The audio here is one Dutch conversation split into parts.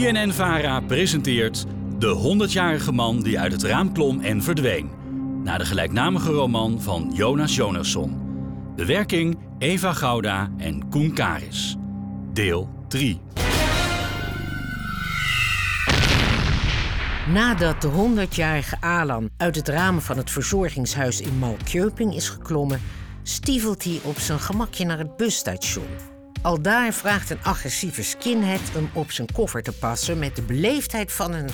BNN-VARA presenteert De 100-jarige man die uit het raam klom en verdween. Naar de gelijknamige roman van Jonas Jonasson. Bewerking Eva Gouda en Koen Karis. Deel 3. Nadat de 100-jarige Alan uit het raam van het verzorgingshuis in Malkjöping is geklommen, stiefelt hij op zijn gemakje naar het busstation. Al daar vraagt een agressieve skinhead hem op zijn koffer te passen met de beleefdheid van een,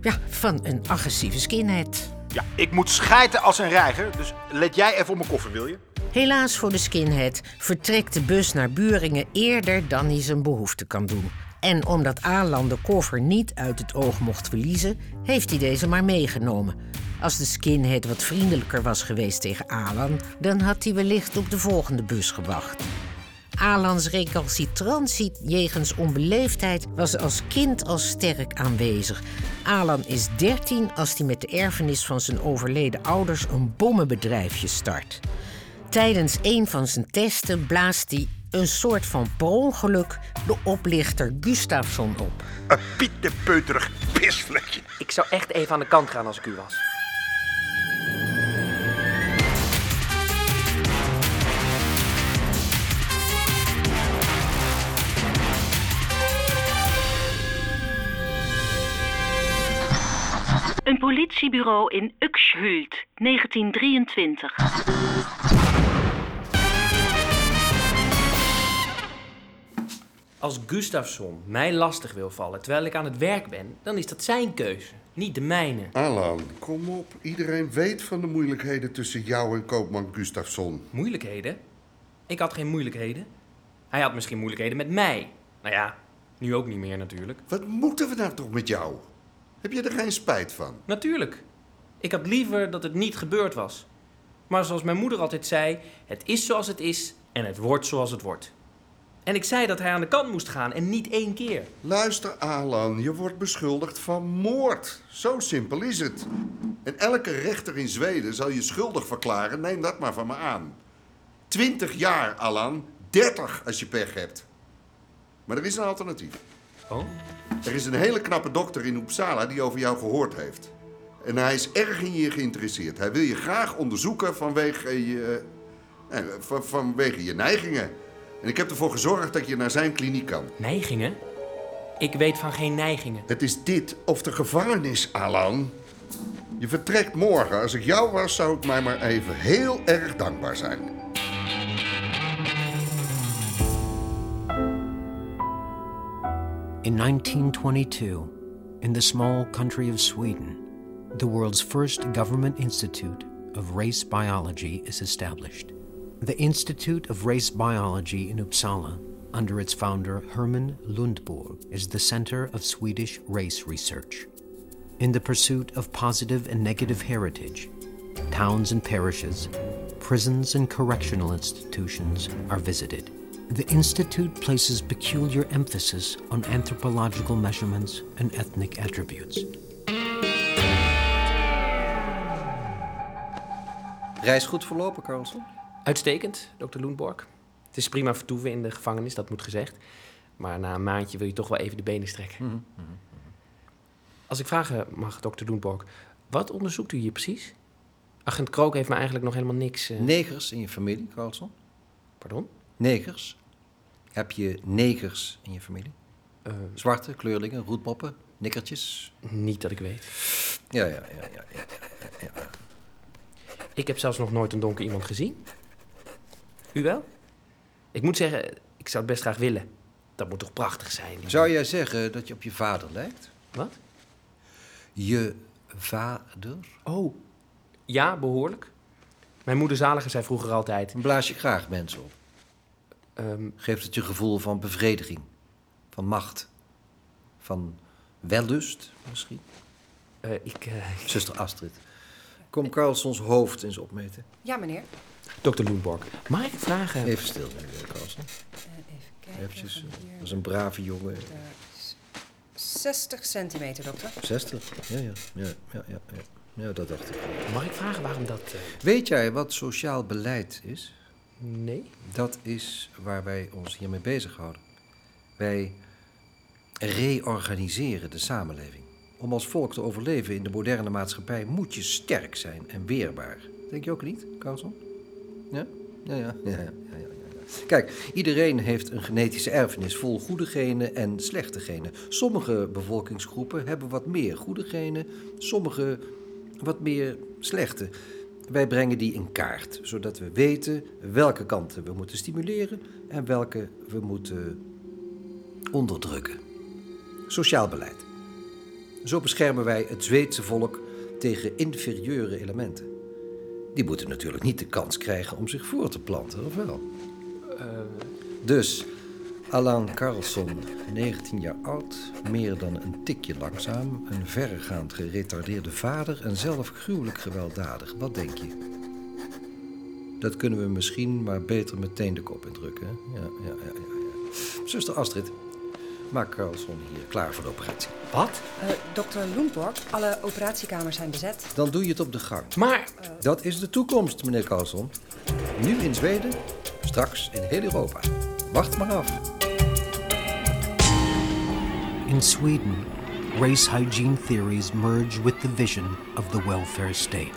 ja, van een agressieve skinhead. Ja, ik moet schijten als een reiger, dus let jij even op mijn koffer, wil je? Helaas voor de skinhead vertrekt de bus naar Buringen eerder dan hij zijn behoefte kan doen. En omdat Alan de koffer niet uit het oog mocht verliezen, heeft hij deze maar meegenomen. Als de skinhead wat vriendelijker was geweest tegen Alan, dan had hij wellicht op de volgende bus gewacht. Alans recalcitrantie jegens onbeleefdheid was als kind al sterk aanwezig. Alan is 13 als hij met de erfenis van zijn overleden ouders een bommenbedrijfje start. Tijdens een van zijn testen blaast hij een soort van per ongeluk de oplichter Gustafsson op. Een pietepeuterig pisvlekje. Ik zou echt even aan de kant gaan als ik u was. Politiebureau in Uxhult, 1923. Als Gustafsson mij lastig wil vallen terwijl ik aan het werk ben, dan is dat zijn keuze, niet de mijne. Alan, kom op. Iedereen weet van de moeilijkheden tussen jou en koopman Gustafsson. Moeilijkheden? Ik had geen moeilijkheden. Hij had misschien moeilijkheden met mij. Nou ja, nu ook niet meer natuurlijk. Wat moeten we nou toch met jou? Heb je er geen spijt van? Natuurlijk. Ik had liever dat het niet gebeurd was. Maar zoals mijn moeder altijd zei, het is zoals het is en het wordt zoals het wordt. En ik zei dat hij aan de kant moest gaan en niet één keer. Luister, Alan, je wordt beschuldigd van moord. Zo simpel is het. En elke rechter in Zweden zal je schuldig verklaren. Neem dat maar van me aan. 20 jaar, Alan. 30 als je pech hebt. Maar er is een alternatief. Oh? Er is een hele knappe dokter in Uppsala die over jou gehoord heeft. En hij is erg in je geïnteresseerd. Hij wil je graag onderzoeken vanwege je, eh, van- vanwege je neigingen. En ik heb ervoor gezorgd dat je naar zijn kliniek kan. Neigingen? Ik weet van geen neigingen. Het is dit of de gevangenis, Alan. Je vertrekt morgen. Als ik jou was, zou ik mij maar even heel erg dankbaar zijn. In 1922, in the small country of Sweden, the world's first government institute of race biology is established. The Institute of Race Biology in Uppsala, under its founder Herman Lundborg, is the center of Swedish race research. In the pursuit of positive and negative heritage, towns and parishes, prisons and correctional institutions are visited. The Institute places peculiar emphasis on anthropological measurements and ethnic attributes. Reis goed verlopen, Carlson? Uitstekend, dokter Loenborg. Het is prima vertoeven in de gevangenis, dat moet gezegd. Maar na een maandje wil je toch wel even de benen strekken. Als ik vragen mag, dokter Loenborg, wat onderzoekt u hier precies? Agent Krook heeft me eigenlijk nog helemaal niks... eh, Negers in je familie, Carlson? Pardon? Negers? Heb je negers in je familie? Eh, Zwarte, kleurlingen, roetpoppen, nikkertjes? niet dat ik weet. Ja, ja, ja, ja. ja. Ik heb zelfs nog nooit een donker iemand gezien. U wel? Ik moet zeggen, ik zou het best graag willen. Dat moet toch prachtig zijn? Zou jij zeggen dat je op je vader lijkt? Wat? Je vader? Oh, ja, behoorlijk. Mijn moeder Zalige zei vroeger altijd... Blaas je graag mensen op? Ehm, Geeft het je gevoel van bevrediging? Van macht? Van wellust misschien? eh, ik... eh, Zuster Astrid. Kom Carlsons hoofd eens opmeten. Ja, meneer. dokter Loenborg, mag ik vragen... Even stil, meneer Carlson. Eh, even kijken. Eventjes, dat is een brave jongen. naar daar is 60 centimeter, dokter. 60? Ja, ja, ja, ja, ja, ja. Ja, dat dacht ik. Mag ik vragen waarom dat... eh, Weet jij wat sociaal beleid is? Nee? Dat is waar wij ons hiermee bezighouden. Wij reorganiseren de samenleving. Om als volk te overleven in de moderne maatschappij moet je sterk zijn en weerbaar. Denk je ook niet, Carlson? Ja? Ja, ja, ja, ja, ja, ja. Kijk, iedereen heeft een genetische erfenis vol goede genen en slechte genen. Sommige bevolkingsgroepen hebben wat meer goede genen, sommige wat meer slechte. Wij brengen die in kaart, zodat we weten welke kanten we moeten stimuleren en welke we moeten onderdrukken. Sociaal beleid. Zo beschermen wij het Zweedse volk tegen inferieure elementen. Die moeten natuurlijk niet de kans krijgen om zich voor te planten, of wel? Dus, Alan Carlson, 19 jaar oud, meer dan een tikje langzaam, een verregaand geretardeerde vader en zelf gruwelijk gewelddadig. Wat denk je? Dat kunnen we misschien maar beter meteen de kop indrukken. Ja, ja, ja, ja, ja. Zuster Astrid, maak Carlson hier klaar voor de operatie. Wat? Eh, dokter Lundborg, alle operatiekamers zijn bezet. Dan doe je het op de gang. Maar Dat is de toekomst, meneer Carlson. Nu in Zweden, straks in heel Europa. Wacht maar af. In Sweden, race hygiene theories merge with the vision of the welfare state.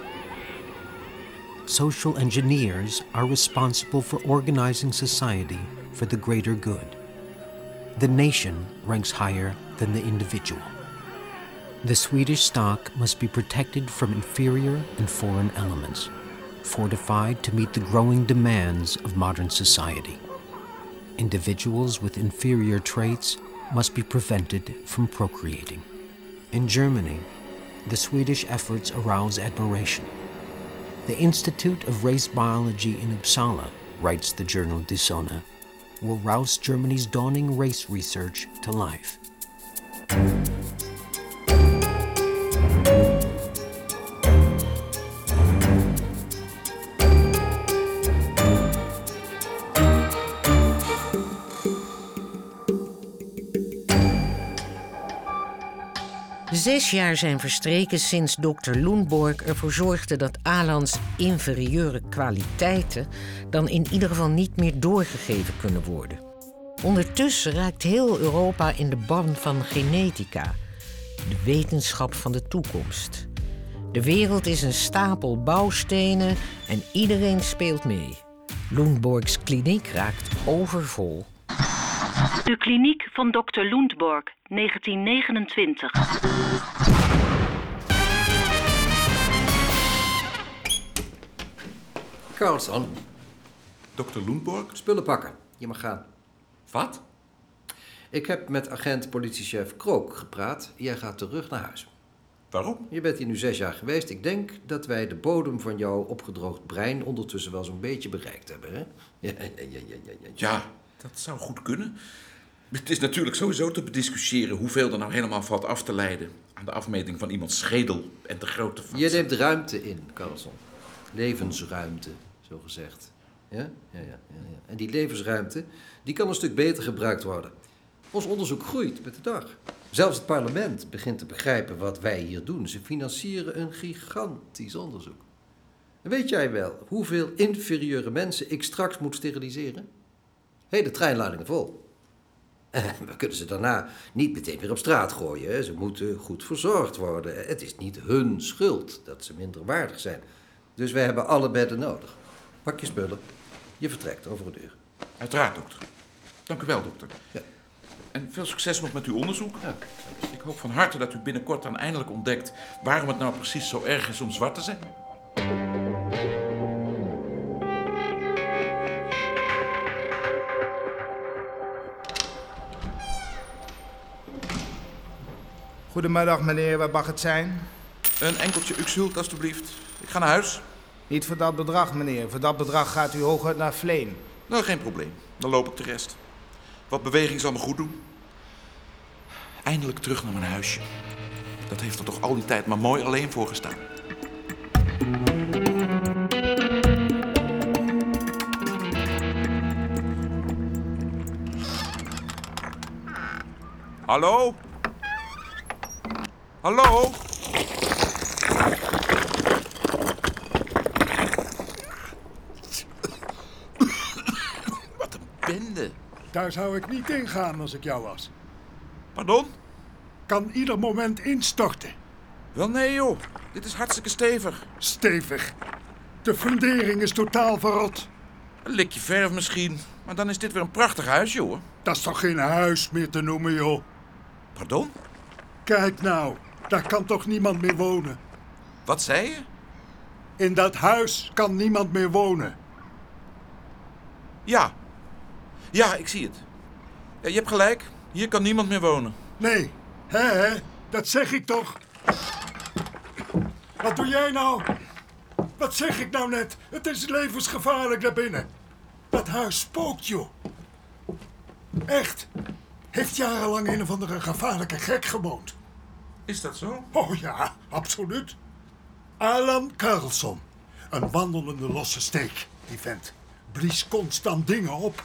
Social engineers are responsible for organizing society for the greater good. The nation ranks higher than the individual. The Swedish stock must be protected from inferior and foreign elements, fortified to meet the growing demands of modern society. Individuals with inferior traits must be prevented from procreating. In Germany, the Swedish efforts arouse admiration. The Institute of Race Biology in Uppsala, writes the journal Die will rouse Germany's dawning race research to life. Jaar zijn verstreken sinds dokter Lundborg ervoor zorgde dat Alans inferieure kwaliteiten dan in ieder geval niet meer doorgegeven kunnen worden. Ondertussen raakt heel Europa in de ban van genetica, de wetenschap van de toekomst. De wereld is een stapel bouwstenen en iedereen speelt mee. Lundborgs kliniek raakt overvol. De kliniek van Dr. Lundborg, 1929. Carlson, Dr. Lundborg? spullen pakken. Je mag gaan. Wat? Ik heb met agent politiechef Krook gepraat. Jij gaat terug naar huis. Waarom? Je bent hier nu zes jaar geweest. Ik denk dat wij de bodem van jouw opgedroogd brein ondertussen wel zo'n beetje bereikt hebben. Hè? Ja, ja, ja, ja, ja, ja. Ja, dat zou goed kunnen. Het is natuurlijk sowieso te bediscussiëren hoeveel er nou helemaal valt af te leiden aan de afmeting van iemands schedel en de grootte van. Je neemt ruimte in, Carlson. Levensruimte, zo gezegd. Ja? Ja, ja, ja, ja. En die levensruimte die kan een stuk beter gebruikt worden. Ons onderzoek groeit met de dag. Zelfs het parlement begint te begrijpen wat wij hier doen. Ze financieren een gigantisch onderzoek. En weet jij wel hoeveel inferieure mensen ik straks moet steriliseren? Hele treinladingen vol. We kunnen ze daarna niet meteen weer op straat gooien. Ze moeten goed verzorgd worden. Het is niet hun schuld dat ze minder waardig zijn. Dus wij hebben alle bedden nodig. Pak je spullen. Je vertrekt over een uur. Uiteraard, dokter. Dank u wel, dokter. Ja. En veel succes nog met uw onderzoek. Ja. Ik hoop van harte dat u binnenkort dan eindelijk ontdekt waarom het nou precies zo erg is om zwart te zijn. Goedemiddag meneer, wat mag het zijn? Een enkeltje Uxhult, alstublieft. Ik ga naar huis. Niet voor dat bedrag meneer, voor dat bedrag gaat u hooguit naar Vleen. Nou, geen probleem. Dan loop ik de rest. Wat beweging zal me goed doen. Eindelijk terug naar mijn huisje. Dat heeft er toch al die tijd maar mooi alleen voor gestaan. Hallo? Hallo? Wat een bende. Daar zou ik niet in gaan als ik jou was. Pardon? Kan ieder moment instorten. Wel nee, joh. Dit is hartstikke stevig. Stevig. De fundering is totaal verrot. Een likje verf misschien. Maar dan is dit weer een prachtig huis, joh. Dat is toch geen huis meer te noemen, joh. Pardon? Kijk nou, daar kan toch niemand meer wonen. Wat zei je? In dat huis kan niemand meer wonen. Ja. Ja, ik zie het. Ja, je hebt gelijk. Hier kan niemand meer wonen. Nee, hè, hè? Dat zeg ik toch. Wat doe jij nou? Wat zeg ik nou net? Het is levensgevaarlijk daar binnen. Dat huis spookt, joh. Echt. Heeft jarenlang een of andere gevaarlijke gek gewoond. Is dat zo? Oh ja, absoluut. Alan Carlson. Een wandelende losse steek, die vent. Blies constant dingen op.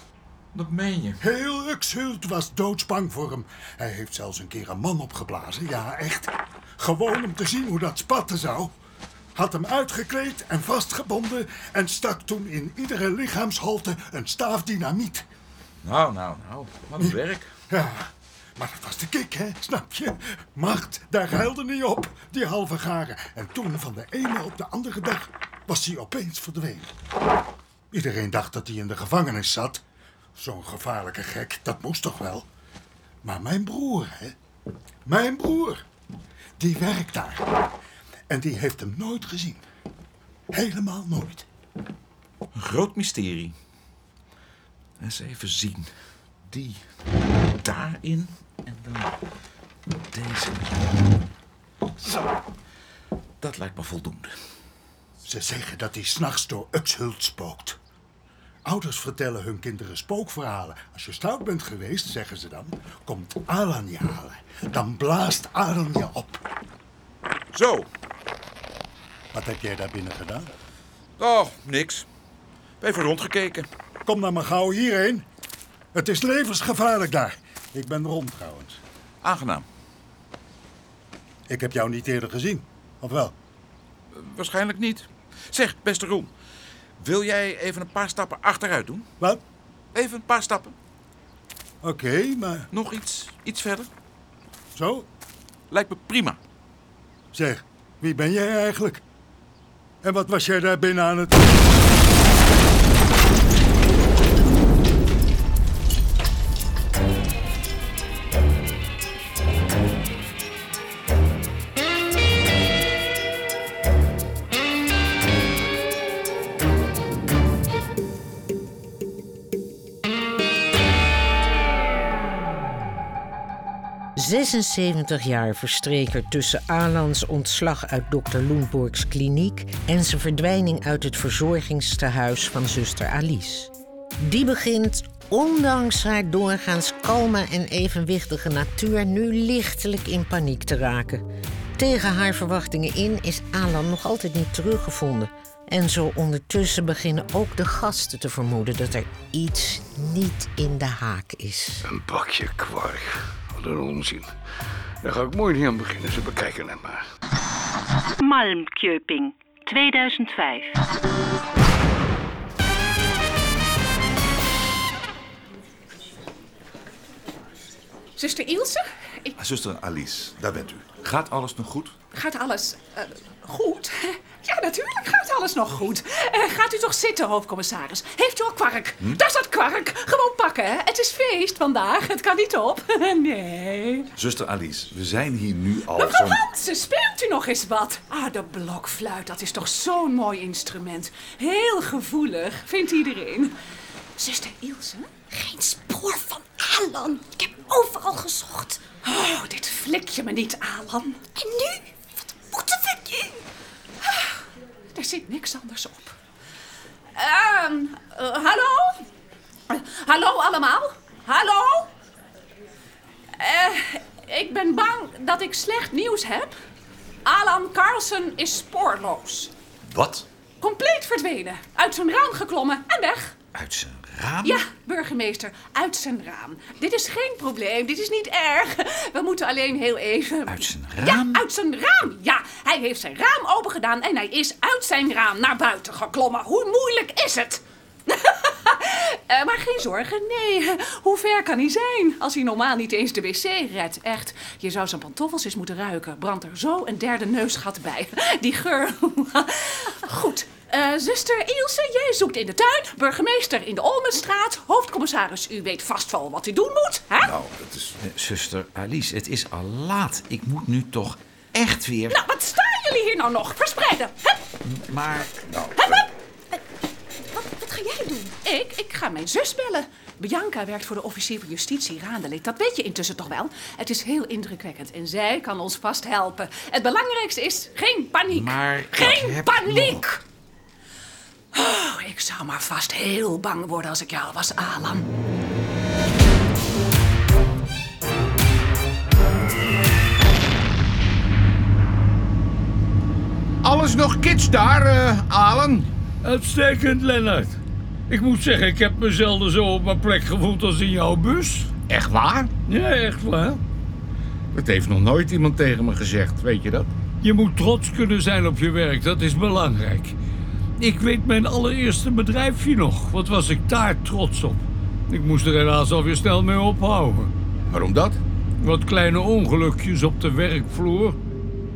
Dat meen je? Heel Uxhult was doodsbang voor hem. Hij heeft zelfs een keer een man opgeblazen, ja echt. Gewoon om te zien hoe dat spatten zou. Had hem uitgekleed en vastgebonden en stak toen in iedere lichaamshalte een staaf dynamiet. Nou, nou, nou. Wat een werk. Ja, maar dat was de kick, hè, snap je? Macht, daar ruilde hij op, die halve garen. En toen, van de ene op de andere dag, was hij opeens verdwenen. Iedereen dacht dat hij in de gevangenis zat. Zo'n gevaarlijke gek, dat moest toch wel? Maar mijn broer, hè? Mijn broer, die werkt daar. En die heeft hem nooit gezien. Helemaal nooit. Een groot mysterie. Eens even zien. Die daarin en dan deze. Zo. Dat lijkt me voldoende. Ze zeggen dat hij s'nachts door Uxhult spookt. Ouders vertellen hun kinderen spookverhalen. Als je stout bent geweest, zeggen ze dan, komt Alan je halen. Dan blaast Alan je op. Zo. Wat heb jij daar binnen gedaan? Oh, niks. Even rondgekeken. Kom dan maar gauw hierheen. Het is levensgevaarlijk daar. Ik ben rond trouwens. Aangenaam. Ik heb jou niet eerder gezien, of wel? Waarschijnlijk niet. Zeg, beste Roel. Wil jij even een paar stappen achteruit doen? Wat? Even een paar stappen. Oké, maar... Nog iets, iets verder? Zo? Lijkt me prima. Zeg, wie ben jij eigenlijk? En wat was jij daar binnen aan het... ...76 jaar verstreek er tussen Alans ontslag uit dokter Loenborgs kliniek... ...en zijn verdwijning uit het verzorgingstehuis van zuster Alice. Die begint, ondanks haar doorgaans kalme en evenwichtige natuur... ...nu lichtelijk in paniek te raken. Tegen haar verwachtingen in is Alan nog altijd niet teruggevonden... En zo ondertussen beginnen ook de gasten te vermoeden dat er iets niet in de haak is. Een bakje kwark. Wat een onzin. Daar ga ik mooi niet aan beginnen. Ze bekijken het maar. Malmköping, 2005. Zuster Ilse? Ik... Zuster Alice, daar bent u. Gaat alles nog goed? Gaat alles eh, goed? Ja, natuurlijk gaat alles nog goed. Eh, gaat u toch zitten, hoofdcommissaris? Heeft u al kwark? Hm? Daar staat kwark. Gewoon pakken, hè? Het is feest vandaag. Het kan niet op. nee. Zuster Alice, we zijn hier nu al Mevrouw zo'n... Hansen, speelt u nog eens wat? Ah, de blokfluit, dat is toch zo'n mooi instrument. Heel gevoelig, vindt iedereen. Zuster Ilse? Geen spoor van Alan. Ik heb overal gezocht. Oh, dit flik je me niet, Alan. En nu? Wat moeten we nu? Ah, Er zit niks anders op. Ehm, eh, hallo? Hallo allemaal? Hallo? Eh, ik ben bang dat ik slecht nieuws heb. Alan Carlsen is spoorloos. Wat? Compleet verdwenen. Uit zijn raam geklommen en weg. Uit zijn raam? Ja, burgemeester, uit zijn raam. Dit is geen probleem, dit is niet erg. We moeten alleen heel even... Uit zijn raam? Ja, uit zijn raam. Ja, hij heeft zijn raam open gedaan en hij is uit zijn raam naar buiten geklommen. Hoe moeilijk is het? Eh, maar geen zorgen, nee. Hoe ver kan hij zijn als hij normaal niet eens de wc redt? Echt, je zou zijn pantoffels eens moeten ruiken. Brandt er zo een derde neusgat bij. Die geur. Goed. Eh, zuster Ilse, jij zoekt in de tuin. Burgemeester in de Olmenstraat. Hoofdcommissaris, u weet vast wel wat u doen moet. Hè? Nou, dat is... Eh, Zuster Alice, het is al laat. Ik moet nu toch echt weer... Nou, wat staan jullie hier nou nog? Verspreiden. Hup. Maar... Nou, Wat, wat ga jij doen? Ik? Ik ga mijn zus bellen. Bianca werkt voor de officier van justitie Raandelik. Dat weet je intussen toch wel? Het is heel indrukwekkend en zij kan ons vast helpen. Het belangrijkste is geen paniek. Maar geen paniek! Ik zou maar vast heel bang worden als ik jou was, Alan. Alles nog kids daar, eh Alan? Uitstekend, Lennart. Ik moet zeggen, ik heb me zelden zo op mijn plek gevoeld als in jouw bus. Echt waar? Ja, echt waar. Dat heeft nog nooit iemand tegen me gezegd, weet je dat? Je moet trots kunnen zijn op je werk, dat is belangrijk. Ik weet mijn allereerste bedrijfje nog. Wat was ik daar trots op? Ik moest er helaas alweer snel mee ophouden. Waarom dat? Wat kleine ongelukjes op de werkvloer.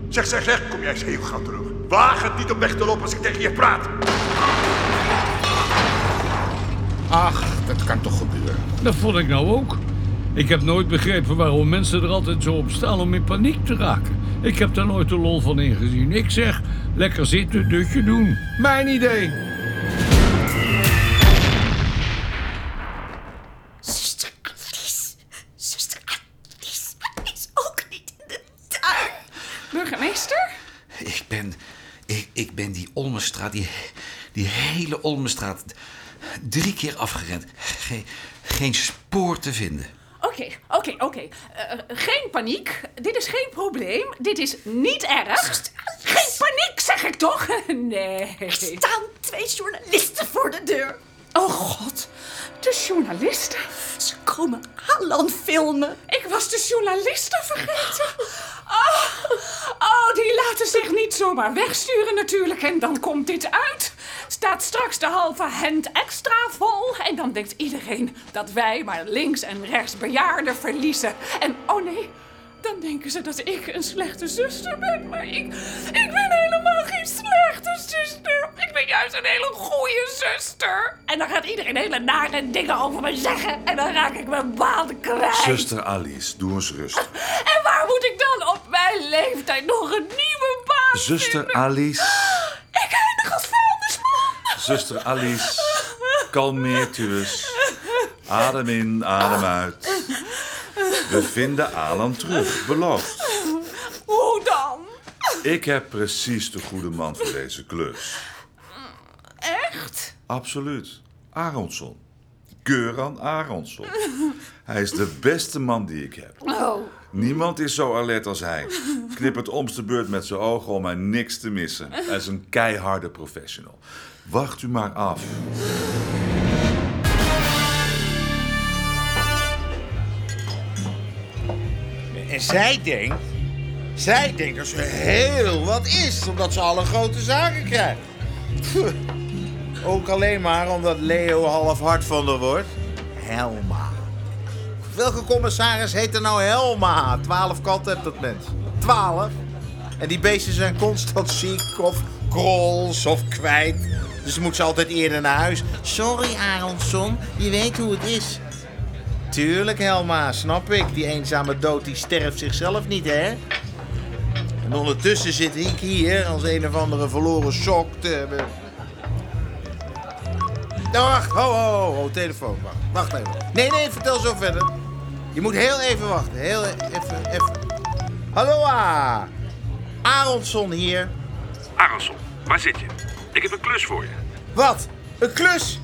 Zeg, zeg, zeg, kom jij eens heel gauw terug. Waag het niet op weg te lopen als ik tegen je praat. Ach, dat kan toch gebeuren. Dat vond ik nou ook. Ik heb nooit begrepen waarom mensen er altijd zo op staan om in paniek te raken. Ik heb daar nooit de lol van ingezien. Ik zeg, lekker zitten, dutje doen. Mijn idee. Zuster Alice. Zuster Alice. Is ook niet in de tuin. Burgemeester? Ik ben... Ik, ik ben die Olmenstraat, die, die hele Olmenstraat... drie keer afgerend. Geen, geen spoor te vinden. Oké, oké, oké. Eh, geen paniek. Dit is geen probleem. Dit is niet erg. Geen paniek, zeg ik toch? Nee. Er staan twee journalisten voor de deur. Oh god, de journalisten. Ze komen Alan filmen. Ik was de journalisten vergeten. Oh, oh, die laten zich niet zomaar wegsturen natuurlijk. En dan komt dit uit. Staat straks de halve hand extra vol. En dan denkt iedereen dat wij maar links en rechts bejaarden verliezen. En oh nee, dan denken ze dat ik een slechte zuster ben. Maar ik, ik ben helemaal geen slechte zuster. Juist een hele goede zuster. En dan gaat iedereen hele nare dingen over me zeggen. En dan raak ik mijn baan kwijt. Zuster Alice, doe eens rustig. En waar moet ik dan op mijn leeftijd nog een nieuwe baan Zuster Alice, Ik eindig als vuilnisman. zuster Alice, kalmeert u eens. Adem in, adem uit. We vinden Alan terug, beloofd. Hoe dan? Ik heb precies de goede man voor deze klus. Absoluut. Aronson. Göran Aronson. Hij is de beste man die ik heb. Oh. Niemand is zo alert als hij. Knippert om's de beurt met zijn ogen om mij niks te missen. Hij is een keiharde professional. Wacht u maar af. En zij denkt... Zij denkt dat ze heel wat is, omdat ze alle grote zaken krijgt. Ook alleen maar omdat Leo half hard van haar wordt. Helma. Welke commissaris heet er nou Helma? Twaalf katten hebt dat mens. Twaalf? En die beesten zijn constant ziek of krols of kwijt. Dus moet ze altijd eerder naar huis. Sorry, Aronson. Je weet hoe het is. Tuurlijk, Helma, snap ik. Die eenzame dood die sterft zichzelf niet, hè? En ondertussen zit ik hier als een of andere verloren sok te... Nou, wacht, ho, ho, ho, telefoon, wacht, wacht even. Nee, nee, vertel zo verder. Je moet heel even wachten, heel even, even. Hallo, ah. Aronson hier. Aronson, waar zit je? Ik heb een klus voor je. Wat? Een klus?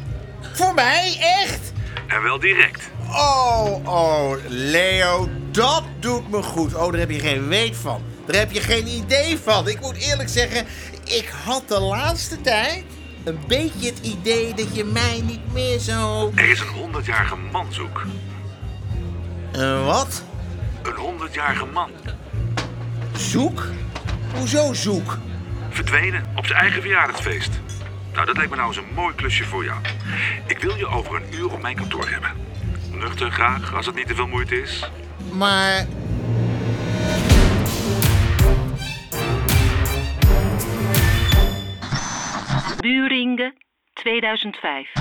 Voor mij? Echt? En wel direct. Oh, oh, Leo, dat doet me goed. Oh, daar heb je geen weet van. Daar heb je geen idee van. Ik moet eerlijk zeggen, ik had de laatste tijd een beetje het idee dat je mij niet meer zo... Er is een 100-jarige man zoek. Een wat? Een 100-jarige man. Zoek? Hoezo zoek? Verdwenen op zijn eigen verjaardagsfeest. Nou, dat lijkt me nou eens een mooi klusje voor jou. Ik wil je over een uur op mijn kantoor hebben. Nuchter graag, als het niet te veel moeite is. Maar Buringen 2005.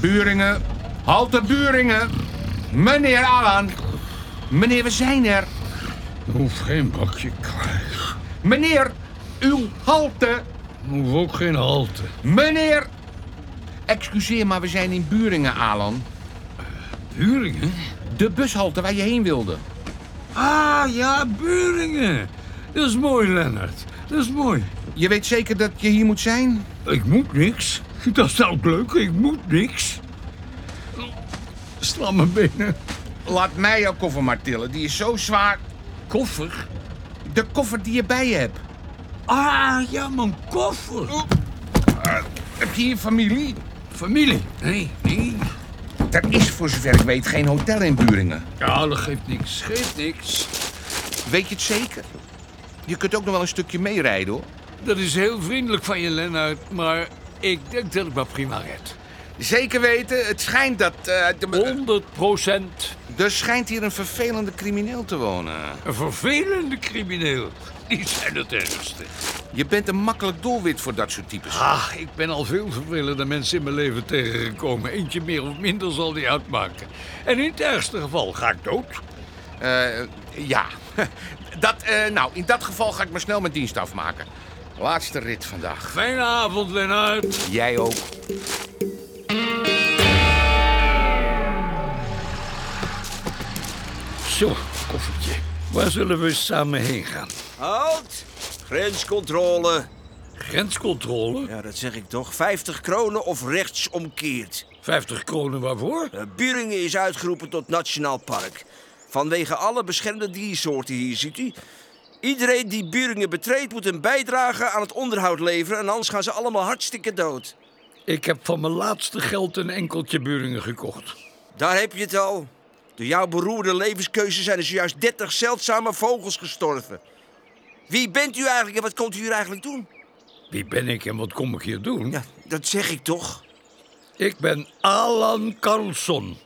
Buringen, halte Buringen. Meneer Alan. Meneer, we zijn er. Hoef geen bakje kaas. Meneer, uw halte. Hoef ook geen halte. Meneer. Excuseer, maar we zijn in Buringen, Alan. Buringen? De bushalte waar je heen wilde. Ah, ja, Buringen. Dat is mooi, Lennart. Dat is mooi. Je weet zeker dat je hier moet zijn? Ik moet niks. Dat is ook leuk. Ik moet niks. Sla mijn benen. Laat mij jouw koffer maar tillen. Die is zo zwaar. Koffer? De koffer die je bij je hebt. Ah, ja, mijn koffer. Heb je hier familie? Familie? Nee, nee. Er is voor zover ik weet geen hotel in Buringen. Ja, dat geeft niks. Geeft niks. Weet je het zeker? Je kunt ook nog wel een stukje meerijden, hoor. Dat is heel vriendelijk van je, Lennart. Maar ik denk dat ik me prima red. Zeker weten, het schijnt dat... eh, de... 100 procent. Er schijnt hier een vervelende crimineel te wonen. Een vervelende crimineel. Die zijn het ergste. Je bent een makkelijk doelwit voor dat soort types. Ah, ik ben al veel vervelende mensen in mijn leven tegengekomen. Eentje meer of minder zal die uitmaken. En in het ergste geval ga ik dood. Eh, ja. Dat, eh, nou, in dat geval ga ik maar snel mijn dienst afmaken. Laatste rit vandaag. Fijne avond, Lennart. Jij ook. Zo, koffertje. Waar zullen we samen heen gaan? Halt! Grenscontrole. Grenscontrole? Ja, dat zeg ik toch. 50 kronen of rechtsomkeerd. 50 kronen waarvoor? Uh, Buringen is uitgeroepen tot nationaal park. Vanwege alle beschermde diersoorten hier, ziet u. Iedereen die Buringen betreedt moet een bijdrage aan het onderhoud leveren... en anders gaan ze allemaal hartstikke dood. Ik heb van mijn laatste geld een enkeltje Buringen gekocht. Daar heb je het al. Door jouw beroerde levenskeuze zijn er zojuist 30 zeldzame vogels gestorven. Wie bent u eigenlijk en wat komt u hier eigenlijk doen? Wie ben ik en wat kom ik hier doen? Ja, dat zeg ik toch. Ik ben Alan Carlson.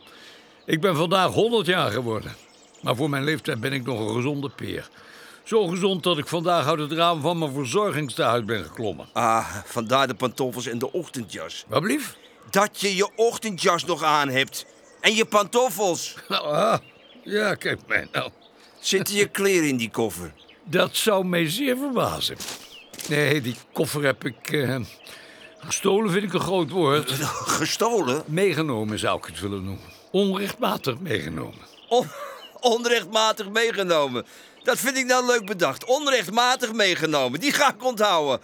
Ik ben vandaag 100 jaar geworden. Maar voor mijn leeftijd ben ik nog een gezonde peer. Zo gezond dat ik vandaag uit het raam van mijn verzorgingstehuis ben geklommen. Ah, vandaar de pantoffels en de ochtendjas. Wat blief? Dat je je ochtendjas nog aan hebt. En je pantoffels. Ah, ja, kijk mij nou. Zitten je kleren in die koffer? Dat zou mij zeer verbazen. Nee, die koffer heb ik... eh, gestolen vind ik een groot woord. Gestolen? Meegenomen zou ik het willen noemen. Onrechtmatig meegenomen. On onrechtmatig meegenomen. Dat vind ik nou leuk bedacht. Onrechtmatig meegenomen. Die ga ik onthouden.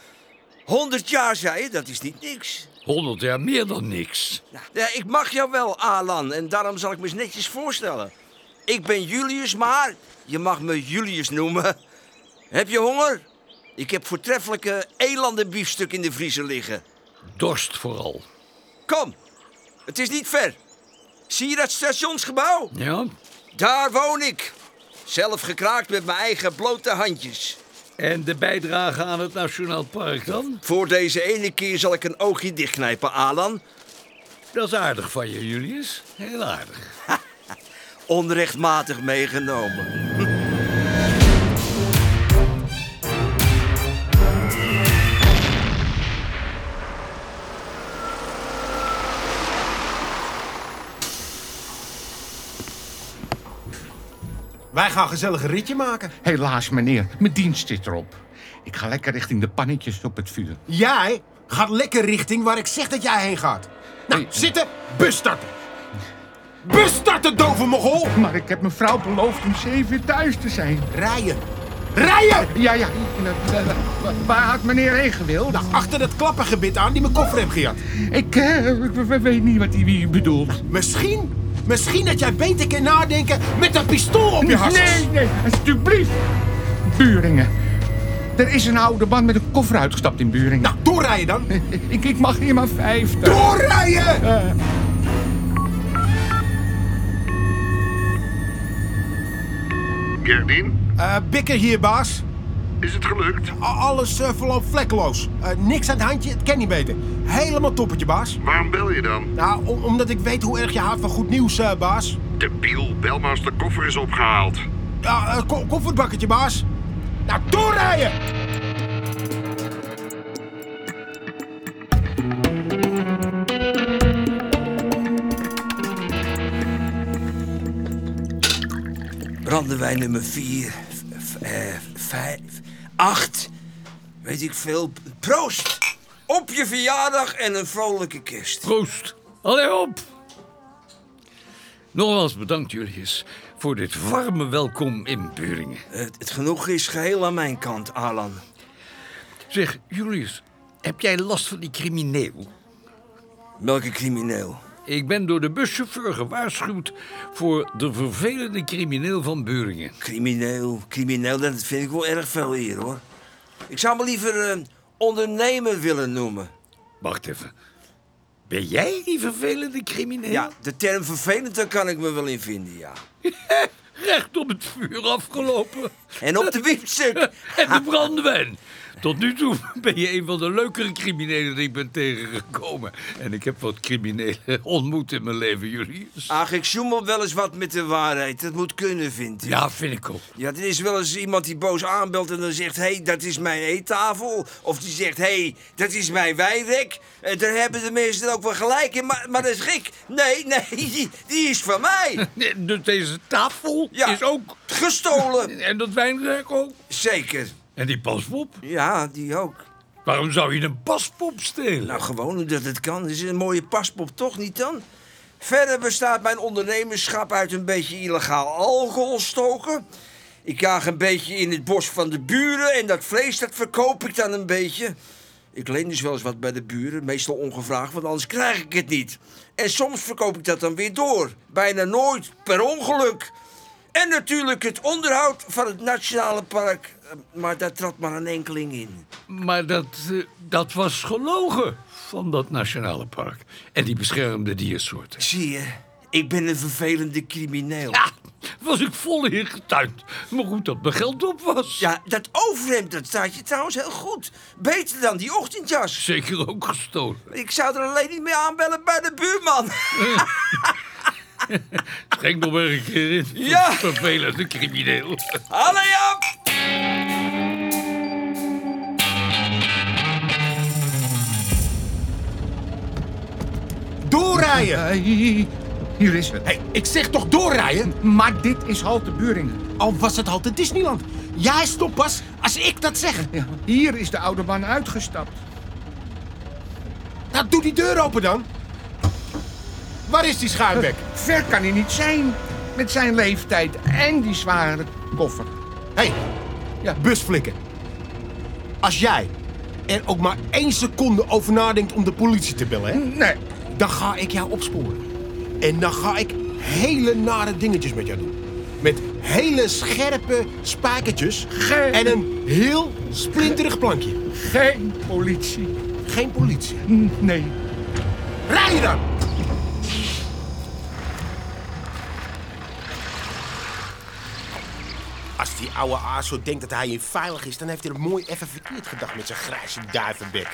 100 jaar, zei je? Dat is niet niks. 100 jaar meer dan niks. Ja, ik mag jou wel, Alan. En daarom zal ik me eens netjes voorstellen. Ik ben Julius, maar je mag me Julius noemen. Heb je honger? Ik heb voortreffelijke elandenbiefstuk in de vriezer liggen. Dorst vooral. Kom, het is niet ver. Zie je dat stationsgebouw? Ja. Daar woon ik. Zelf gekraakt met mijn eigen blote handjes. En de bijdrage aan het Nationaal Park dan? Voor deze ene keer zal ik een oogje dichtknijpen, Alan. Dat is aardig van je, Julius. Heel aardig. Onrechtmatig meegenomen. Wij gaan gezellig een ritje maken. Helaas, meneer. Mijn dienst zit erop. Ik ga lekker richting de pannetjes op het vuur. Jij gaat lekker richting waar ik zeg dat jij heen gaat. Nou, zitten, bus starten. Bus starten, dove mogol! Maar ik heb mijn vrouw beloofd om zeven uur thuis te zijn. Rijden. Rijden! Ja, ja. Waar had meneer heen gewild? Nou, achter dat klappengebit aan die mijn koffer heeft gejat. Ik eh, ik weet niet wat hij bedoelt. Misschien, misschien dat jij beter kan nadenken met een pistool op je hart. Nee, nee, alsjeblieft. Buringen. Er is een oude man met een koffer uitgestapt in Buringen. Nou, doorrijden dan. Ik, ik mag hier maar vijftig. Doorrijden! Gerdien? Eh, Bikker hier, baas. Is het gelukt? A- alles eh, verloopt vlekkeloos. Eh, niks aan het handje, het kan niet beter. Helemaal toppertje, baas. Waarom bel je dan? Nou, om- omdat ik weet hoe erg je houdt van goed nieuws, eh, baas. De biel, bel maar als de koffer is opgehaald. Ja, ko- kofferbakkertje, baas. Nou, doorrijden! Brandewijn nummer 4, 5, 8. Weet ik veel. Proost! Op je verjaardag en een vrolijke kerst. Proost. Allee op. Nogmaals bedankt, Julius, voor dit warme welkom in Beuringen. Het, het genoeg is geheel aan mijn kant, Alan. Zeg, Julius, heb jij last van die crimineel? Welke crimineel? Ik ben door de buschauffeur gewaarschuwd voor de vervelende crimineel van Beuringen. Crimineel, crimineel, dat vind ik wel erg veel hier, hoor. Ik zou me liever eh, ondernemer willen noemen. Wacht even. Ben jij die vervelende crimineel? Ja, de term vervelend, daar kan ik me wel in vinden, ja. Recht op het vuur afgelopen. En op de biefstuk. en de brandewijn. Tot nu toe ben je een van de leukere criminelen die ik ben tegengekomen. En ik heb wat criminelen ontmoet in mijn leven, Julius. Ach, ik zoemel wel eens wat met de waarheid. Dat moet kunnen, vind ik. Ja, vind ik ook. Ja, er is wel eens iemand die boos aanbelt en dan zegt... hé, hey, dat is mijn eettafel. Of die zegt, hé, hey, dat is mijn wijnrek. En daar hebben de mensen ook wel gelijk in. Maar, maar dat is gek. Nee, nee, die, die is van mij. Dus deze tafel Ja. is ook... Gestolen. En dat wijnrek ook? Zeker. En die paspop? Ja, die ook. Waarom zou je een paspop stelen? Nou, gewoon omdat het kan. Is een mooie paspop, toch niet dan? Verder bestaat mijn ondernemerschap uit een beetje illegaal alcohol stoken. Ik jaag een beetje in het bos van de buren en dat vlees dat verkoop ik dan een beetje. Ik leen dus wel eens wat bij de buren, meestal ongevraagd, want anders krijg ik het niet. En soms verkoop ik dat dan weer door. Bijna nooit, per ongeluk. En natuurlijk het onderhoud van het Nationale Park. eh, Maar daar trad maar een enkeling in. Maar dat, eh, dat was gelogen van dat nationale park. En die beschermde diersoorten. Zie je, ik ben een vervelende crimineel. Ja, was ik vol in getuind. Maar goed dat mijn geld op was. Ja, dat overhemd, dat staat je trouwens heel goed. Beter dan die ochtendjas. Zeker ook gestolen. Ik zou er alleen niet mee aanbellen bij de buurman. Schenk nog maar een keer in. Ja. Vervelende crimineel. Allee op! Doorrijden! hier is het. Hey, ik zeg toch doorrijden? Maar dit is halte Buringen. Al was het halte Disneyland. Jij stopt pas als ik dat zeg. Hier is de oude man uitgestapt. Nou, doe die deur open dan. Waar is die schuimbek? Ver kan hij niet zijn. Met zijn leeftijd en die zware koffer. Hé, hey, ja. busflikken. Als jij er ook maar één seconde over nadenkt om de politie te bellen, hè? Nee. Dan ga ik jou opsporen. En dan ga ik hele nare dingetjes met jou doen. Met hele scherpe spijkertjes en een heel splinterig plankje. Geen politie. Geen politie? Nee. Rij dan! Als die oude aas zo denkt dat hij hier veilig is, dan heeft hij er mooi even verkeerd gedacht met zijn grijze duivenbek.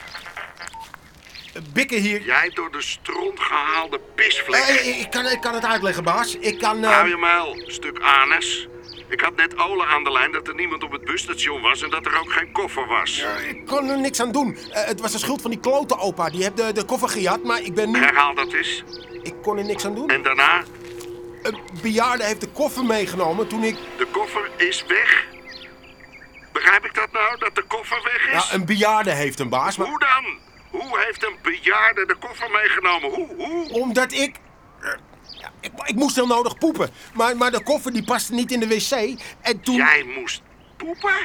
Eh, Bikken hier. Jij door de stront gehaalde pisvlek. Eh, ik, kan, ik kan het uitleggen, baas. Ik kan... eh, Hou je mijl, stuk anus. Ik had net Ole aan de lijn dat er niemand op het busstation was en dat er ook geen koffer was. Ik kon er niks aan doen. Eh, het was de schuld van die klote opa. Die heeft de, de koffer gejat, maar ik ben nu... Herhaal dat eens. Ik kon er niks aan doen. En daarna? Een bejaarde heeft de koffer meegenomen toen ik... De koffer is weg. Begrijp ik dat nou, dat de koffer weg is? Ja, een bejaarde heeft een baas, maar... Hoe dan? Hoe heeft een bejaarde de koffer meegenomen? Hoe? Hoe? Omdat ik... ja, ik, ik moest heel nodig poepen. Maar, maar de koffer die paste niet in de wc. En toen... Jij moest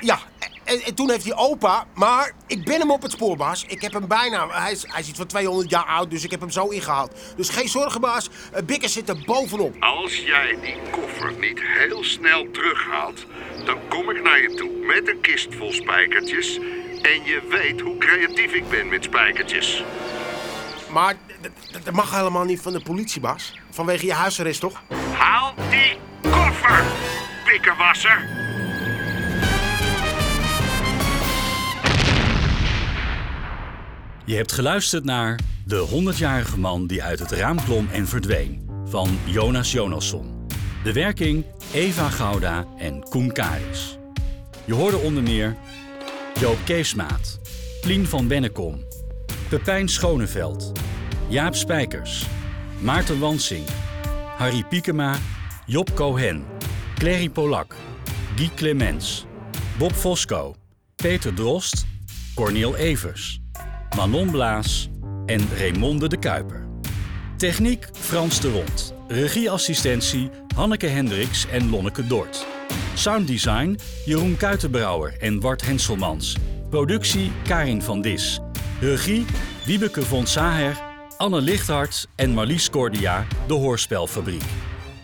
Ja, en, en toen heeft die opa... Maar ik ben hem op het spoor, baas. Ik heb hem bijna... Hij is, hij is iets van 200 jaar oud, dus ik heb hem zo ingehaald. Dus geen zorgen, baas. Eh, Bikker zit er bovenop. Als jij die koffer niet heel snel terughaalt, dan kom ik naar je toe met een kist vol spijkertjes. En je weet hoe creatief ik ben met spijkertjes. Maar dat mag helemaal niet van de politie, baas. Vanwege je huisarrest, toch? Haal die koffer, kikkerwasser. Je hebt geluisterd naar De 100-jarige man die uit het raam klom en verdween van Jonas Jonasson. De werking Eva Gouda en Koen Karis. Je hoorde onder meer Joop Keesmaat, Plien van Bennekom, Pepijn Schoneveld, Jaap Spijkers, Maarten Wansing, Harry Piekema, Job Cohen, Clary Polak, Guy Clemens, Bob Fosco, Peter Drost, Corneel Evers, Manon Blaas en Raymonde de Kuiper. Techniek Frans de Rond. Regieassistentie Hanneke Hendricks en Lonneke Dort. Sounddesign Jeroen Kuitenbrouwer en Wart Henselmans. Productie Karin van Dis. Regie Wiebeke von Saher, Anne Lichthart en Marlies Cordia, de Hoorspelfabriek.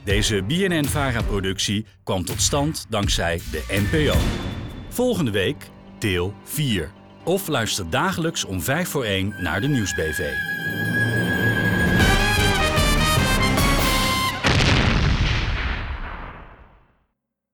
Deze BNN-VARA-productie kwam tot stand dankzij de NPO. Volgende week deel 4. Of luister dagelijks om 5 voor 1 naar de Nieuwsbv.